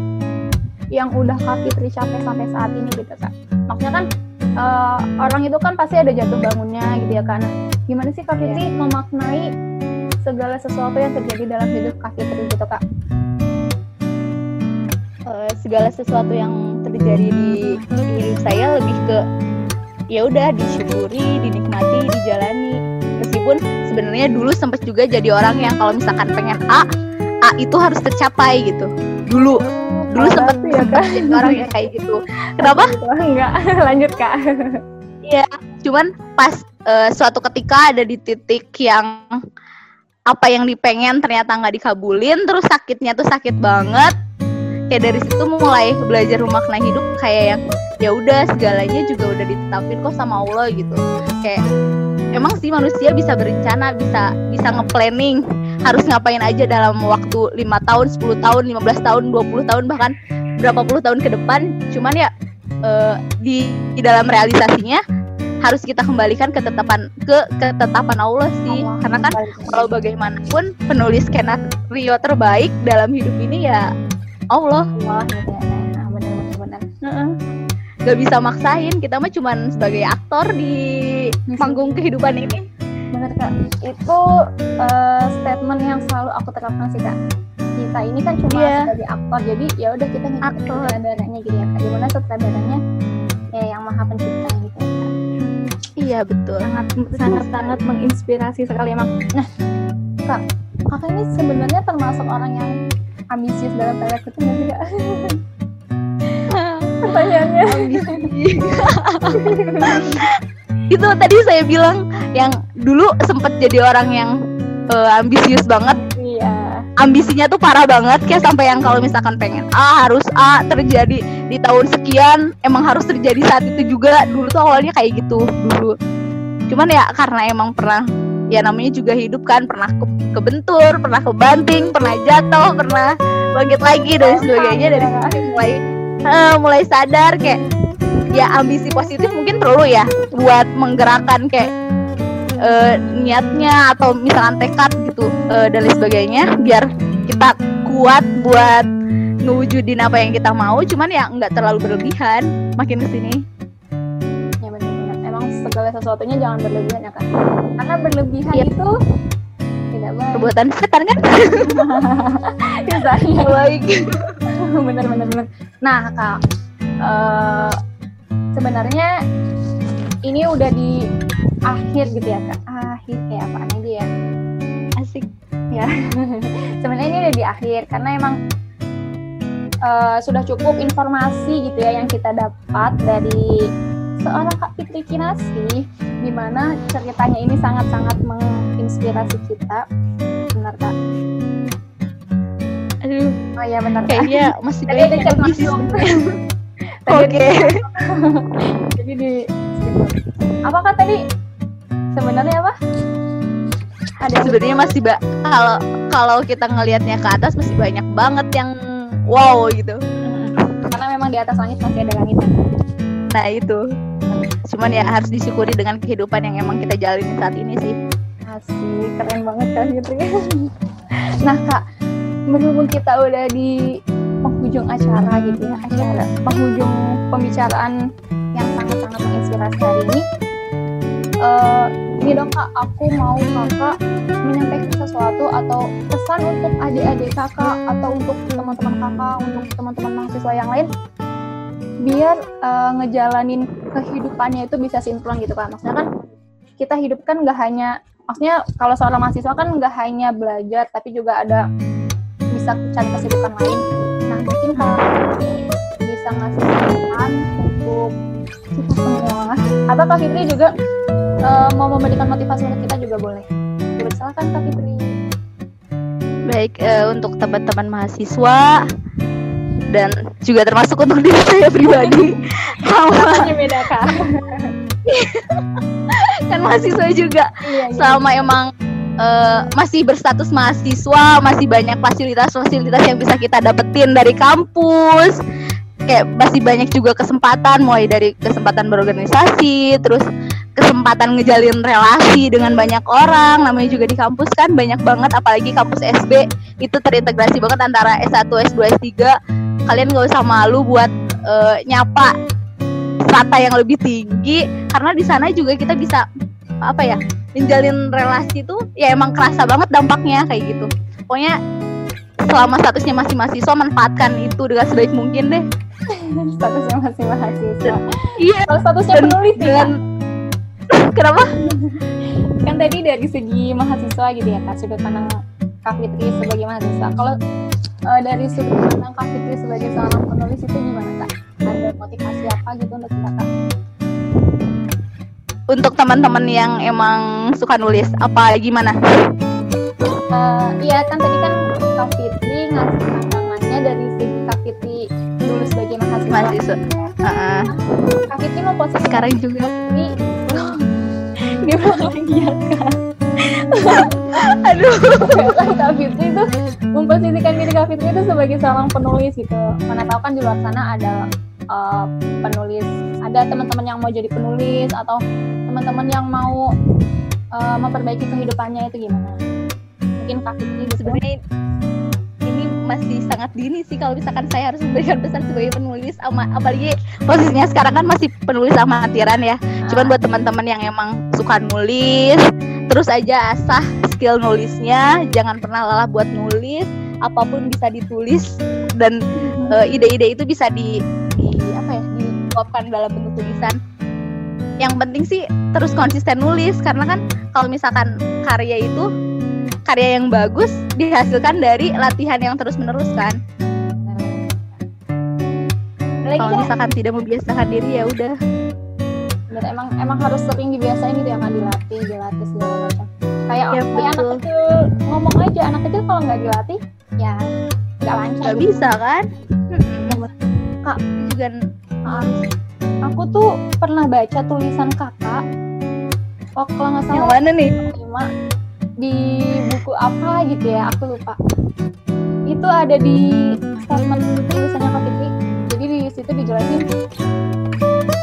Speaker 1: yang udah Kak Fitri capai sampai saat ini gitu kak? Maksudnya kan eh, orang itu kan pasti ada jatuh bangunnya gitu ya kak. Nah, gimana sih Kak Fitri memaknai segala sesuatu yang terjadi dalam hidup Kak Fitri gitu kak?
Speaker 2: eh, segala sesuatu yang terjadi di, di hidup saya lebih ke ya udah disyukuri, dinikmati, dijalani. Meskipun sebenarnya dulu sempat juga jadi orang yang kalau misalkan pengen A, A itu harus tercapai gitu. Dulu, dulu sempat
Speaker 1: sih ya kak.
Speaker 2: jadi orang yang kayak gitu. Kenapa?
Speaker 1: Enggak, lanjut kak.
Speaker 2: Cuman pas eh, suatu ketika ada di titik yang apa yang dipengen ternyata nggak dikabulin, terus sakitnya tuh sakit banget. Kayak dari situ mulai belajar memaknai hidup kayak yang ya udah segalanya juga udah ditetapin kok sama Allah gitu. Kayak emang sih manusia bisa berencana, bisa bisa nge-planning harus ngapain aja dalam waktu lima tahun, 10 tahun, 15 tahun, 20 tahun bahkan berapa puluh tahun ke depan. Cuman ya eh, di, di dalam realisasinya harus kita kembalikan ketetapan ke ketetapan Allah sih
Speaker 1: Allah.
Speaker 2: karena kan kalau bagaimanapun penulis skenario terbaik dalam hidup ini ya Allah
Speaker 1: Allah gitu ya. Heeh.
Speaker 2: Gak bisa maksain, kita mah cuman sebagai aktor di panggung kehidupan ini.
Speaker 1: Bener kak, itu eh, statement yang selalu aku terapkan sih kak. Kita ini kan cuma
Speaker 2: Iya.
Speaker 1: sebagai aktor, jadi ya udah kita ngikutin sutradaranya gitu ya kak. Gimana sutradaranya ya yang maha pencipta gitu ya kak.
Speaker 2: Iya betul.
Speaker 1: Sangat sangat sangat menginspirasi sekali emang. Nah kak, kakak ini sebenarnya termasuk orang yang ambisius dalam tanda kutip sih kak? Pertanyaannya.
Speaker 2: itu tadi saya bilang yang dulu sempet jadi orang yang eh, ambisius banget
Speaker 1: Iya.
Speaker 2: ambisinya tuh parah banget kayak sampai yang kalau misalkan pengen A harus A terjadi di tahun sekian emang harus terjadi saat itu juga dulu tuh awalnya kayak gitu dulu cuman ya karena emang pernah ya namanya juga hidup kan. Pernah ke kebentur pernah kebanting pernah jatuh pernah bangkit lagi dan sebagainya. Dari situ mulai eh, mulai sadar kayak ya ambisi positif mungkin perlu ya buat menggerakkan kayak eh, niatnya atau misalkan tekad gitu eh, dan lain sebagainya. Biar kita kuat buat ngewujudin apa yang kita mau. Cuman ya nggak terlalu berlebihan. Makin
Speaker 1: ke sini segala sesuatunya jangan berlebihan ya kan. Karena berlebihan
Speaker 2: Iya.
Speaker 1: itu tidak baik.
Speaker 2: perbuatan setan kan
Speaker 1: Misalnya.
Speaker 2: baik
Speaker 1: bener bener bener. Nah kak, eh, sebenarnya ini udah di akhir gitu ya kak. Akhir kayak apa aja ya?
Speaker 2: asik
Speaker 1: Sebenarnya ini udah di akhir karena emang eh, sudah cukup informasi gitu ya yang kita dapat dari seorang Kak Fitri Kinasi di mana ceritanya ini sangat-sangat menginspirasi kita. Benar Kak?
Speaker 2: aduh
Speaker 1: Oh iya benar Kak.
Speaker 2: kayaknya masih
Speaker 1: Tadi ada
Speaker 2: banyak ambisi
Speaker 1: masuk.
Speaker 2: oke
Speaker 1: Jadi di apa Kak tadi? Sebenarnya apa? Ada yang
Speaker 2: sebenarnya masih ba kalau kalau kita ngelihatnya ke atas masih banyak banget yang wow gitu
Speaker 1: Mm, karena memang di atas langit masih ada langit.
Speaker 2: Nah itu cuman ya harus disyukuri dengan kehidupan yang emang kita jalani saat ini sih
Speaker 1: Asik, keren banget Kak Fitri. nah Kak, berhubung kita udah di penghujung acara gitu ya, acara penghujung pembicaraan yang sangat-sangat menginspirasi hari ini. eh ini dong Kak, aku mau Kakak menyampaikan sesuatu atau pesan untuk adik-adik Kakak atau untuk teman-teman Kakak, untuk teman-teman mahasiswa yang lain biar eh, ngejalanin kehidupannya itu bisa sinkron gitu kan. Maksudnya kan kita hidup kan nggak hanya maksudnya kalau seorang mahasiswa kan nggak hanya belajar tapi juga ada bisa cari kesibukan lain. Nah mungkin kalau bisa ngasih saran untuk kita semua atau Kak Fitri juga eh, mau memberikan motivasi untuk kita juga boleh. Coba silakan Kak Fitri.
Speaker 2: Baik eh, untuk teman-teman mahasiswa dan juga termasuk untuk diri saya pribadi. Sama
Speaker 1: beda Kak.
Speaker 2: Kan mahasiswa juga.
Speaker 1: Iya, iya.
Speaker 2: selama emang eh, masih berstatus mahasiswa masih banyak fasilitas-fasilitas yang bisa kita dapetin dari kampus. Kayak masih banyak juga kesempatan mulai dari kesempatan berorganisasi terus kesempatan ngejalin relasi dengan banyak orang. Namanya juga di kampus kan banyak banget apalagi kampus SB itu terintegrasi banget antara S1, S2, S3 kalian gak usah malu buat eh, nyapa strata yang lebih tinggi karena di sana juga kita bisa apa ya menjalin relasi tuh ya emang kerasa banget dampaknya kayak gitu. Pokoknya selama statusnya masih mahasiswa manfaatkan itu dengan sebaik mungkin deh.
Speaker 1: Statusnya masih mahasiswa.
Speaker 2: Iya
Speaker 1: kalau statusnya
Speaker 2: Dan-
Speaker 1: penulis
Speaker 2: dengan kenapa?
Speaker 1: Kan tadi dari segi mahasiswa gitu ya kak sudut pandang Kak Fitri sebagai mahasiswa. Kalau eh, dari sudut pandang Kak Fitri sebagai seorang penulis itu gimana kak? Ada motivasi apa gitu untuk kita kak?
Speaker 2: Untuk teman-teman yang emang suka nulis apa gimana?
Speaker 1: Eh, iya kan tadi kan Kak Fitri ngasih pandangannya dari segi Kak Fitri dulu sebagai mahasiswa.
Speaker 2: Mahasiswa. Heeh.
Speaker 1: Kak Fitri mau posisi
Speaker 2: sekarang juga.
Speaker 1: Fitri? Di lagi ya kak
Speaker 2: aduh
Speaker 1: Kak Fitri itu memposisikan diri Kak Fitri itu sebagai seorang penulis gitu. Mana tahu kan di luar sana ada eh, penulis, ada teman-teman yang mau jadi penulis atau teman-teman yang mau eh, memperbaiki kehidupannya itu gimana? Mungkin Kak Fitri
Speaker 2: sebenarnya masih sangat dini sih kalau misalkan saya harus memberikan pesan sebagai penulis ama apalagi posisinya sekarang kan masih penulis amatiran ya. Cuman buat teman-teman yang emang suka nulis, terus aja asah skill nulisnya, jangan pernah lelah buat nulis, apa pun bisa ditulis dan eh, ide-ide itu bisa di, di apa ya, diluapkan dalam bentuk tulisan. Yang penting sih terus konsisten nulis karena kan kalau misalkan karya itu karya yang bagus dihasilkan dari latihan yang terus menerus kan. Kalau
Speaker 1: kan
Speaker 2: misalkan tidak membiasakan diri ya udah.
Speaker 1: bener, emang emang harus sering dibiasain gitu ya kan dilatih, dilatih segala macam. Kayak
Speaker 2: Ya,
Speaker 1: kayak anak kecil ngomong aja, anak kecil kalau nggak dilatih ya nggak lancar.
Speaker 2: Gak
Speaker 1: gitu.
Speaker 2: bisa kan?
Speaker 1: Kak.
Speaker 2: juga
Speaker 1: Ah, aku tuh pernah baca tulisan kakak oh kalau nggak
Speaker 2: yang
Speaker 1: salah
Speaker 2: mana nih?
Speaker 1: lima di buku apa gitu ya aku lupa. Itu ada di statement tulisannya Kak Fitri jadi di situ dijelasin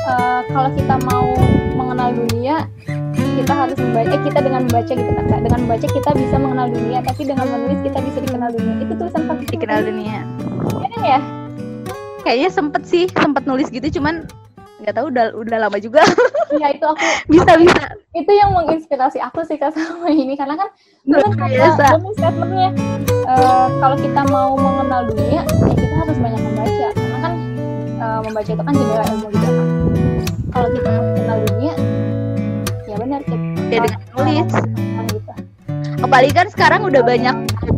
Speaker 1: eh, kalau kita mau mengenal dunia kita harus membaca eh, kita dengan membaca gitu kan Kak. dengan membaca kita bisa mengenal dunia tapi dengan menulis kita bisa dikenal dunia. Itu tulisan Kak Fitri
Speaker 2: Dikenal dunia.
Speaker 1: Kan ya.
Speaker 2: Kayaknya sempet sih, sempet nulis gitu cuman nggak tahu udah udah lama juga.
Speaker 1: Iya itu aku
Speaker 2: bisa bisa.
Speaker 1: itu yang menginspirasi aku sih kak sama ini. Karena kan kan kata statementnya eh, kalau kita mau mengenal dunia ya kita harus banyak membaca. Karena kan eh, membaca itu kan jendela ilmu juga kan kalau kita mau mengenal dunia ya benar kita
Speaker 2: ya dengan
Speaker 1: kan gitu
Speaker 2: apalagi kan sekarang udah banyak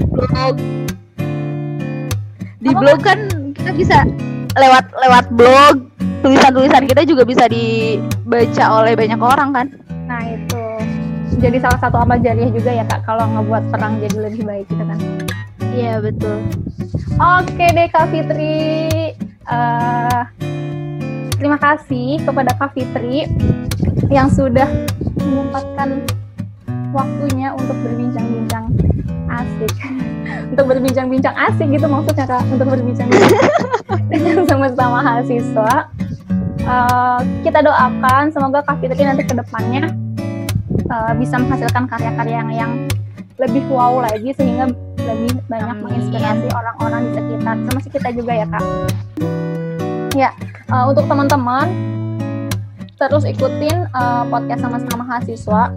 Speaker 2: blog. Di blog kan kita bisa lewat lewat blog tulisan-tulisan kita juga bisa dibaca oleh banyak orang kan
Speaker 1: nah itu jadi salah satu amal jariah juga ya kak kalau ngebuat perang jadi lebih baik gitu kan
Speaker 2: iya betul
Speaker 1: Oke deh Kak Fitri. Eh, terima kasih kepada Kak Fitri yang sudah menyempatkan waktunya untuk berbincang-bincang asik. untuk berbincang-bincang asik gitu maksudnya Kak, untuk berbincang-bincang dengan sama-sama mahasiswa. Eh, kita doakan semoga Kak Fitri nanti ke depannya eh, bisa menghasilkan karya-karya yang, yang lebih wow lagi sehingga lebih banyak
Speaker 2: Amin.
Speaker 1: menginspirasi orang-orang di sekitar termasuk kita juga ya kak ya eh, untuk teman-teman terus ikutin eh, podcast sama-sama mahasiswa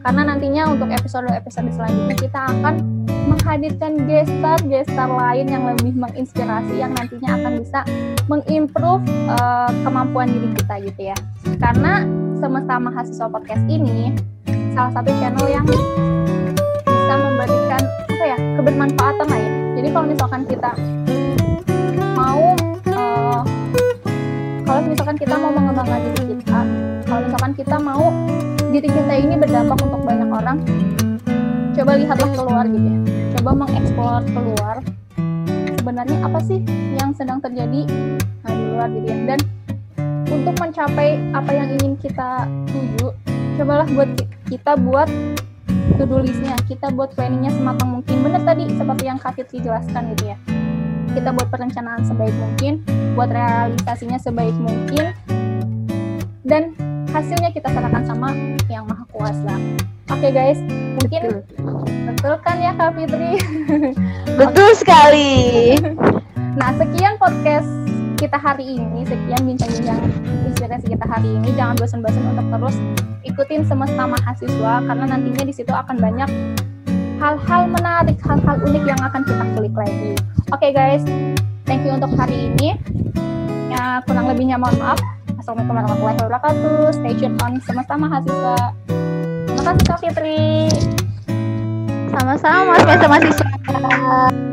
Speaker 1: karena nantinya untuk episode-episode selanjutnya kita akan menghadirkan gestar-gestar lain yang lebih menginspirasi yang nantinya akan bisa mengimprove eh, kemampuan diri kita gitu ya. Karena semesta mahasiswa podcast ini salah satu channel yang bisa memberikan apa ya kebermanfaatan lah ya. Jadi kalau misalkan kita mau eh, kalau misalkan kita mau mengembangkan diri kita kalau misalkan kita mau diri kita ini berdampak untuk banyak orang coba lihatlah keluar gitu ya. Coba mengeksplor keluar. Sebenarnya apa sih yang sedang terjadi? Nah, di luar gitu ya. Dan untuk mencapai apa yang ingin kita tuju cobalah buat ki- kita buat to-do listnya. Kita buat planningnya sematang mungkin. Bener tadi seperti yang Kak Fitri jelaskan gitu ya. Kita buat perencanaan sebaik mungkin buat realisasinya sebaik mungkin dan hasilnya kita serahkan sama yang maha kuasa. Oke guys. Mungkin betul kan ya Kak Fitri
Speaker 2: betul sekali
Speaker 1: Nah, sekian podcast kita hari ini, sekian bincang-bincang inspirasi kita hari ini. Jangan bosan-bosan untuk terus ikutin semesta mahasiswa karena nantinya di situ akan banyak hal-hal menarik, hal-hal unik yang akan kita kulik lagi. Oke guys, thank you untuk hari ini. Ya, kurang lebihnya mohon maaf. Assalamualaikum warahmatullahi wabarakatuh. Stay tune on semesta mahasiswa. Terima kasih Kak Fitri.
Speaker 2: Sama-sama mas mahasiswa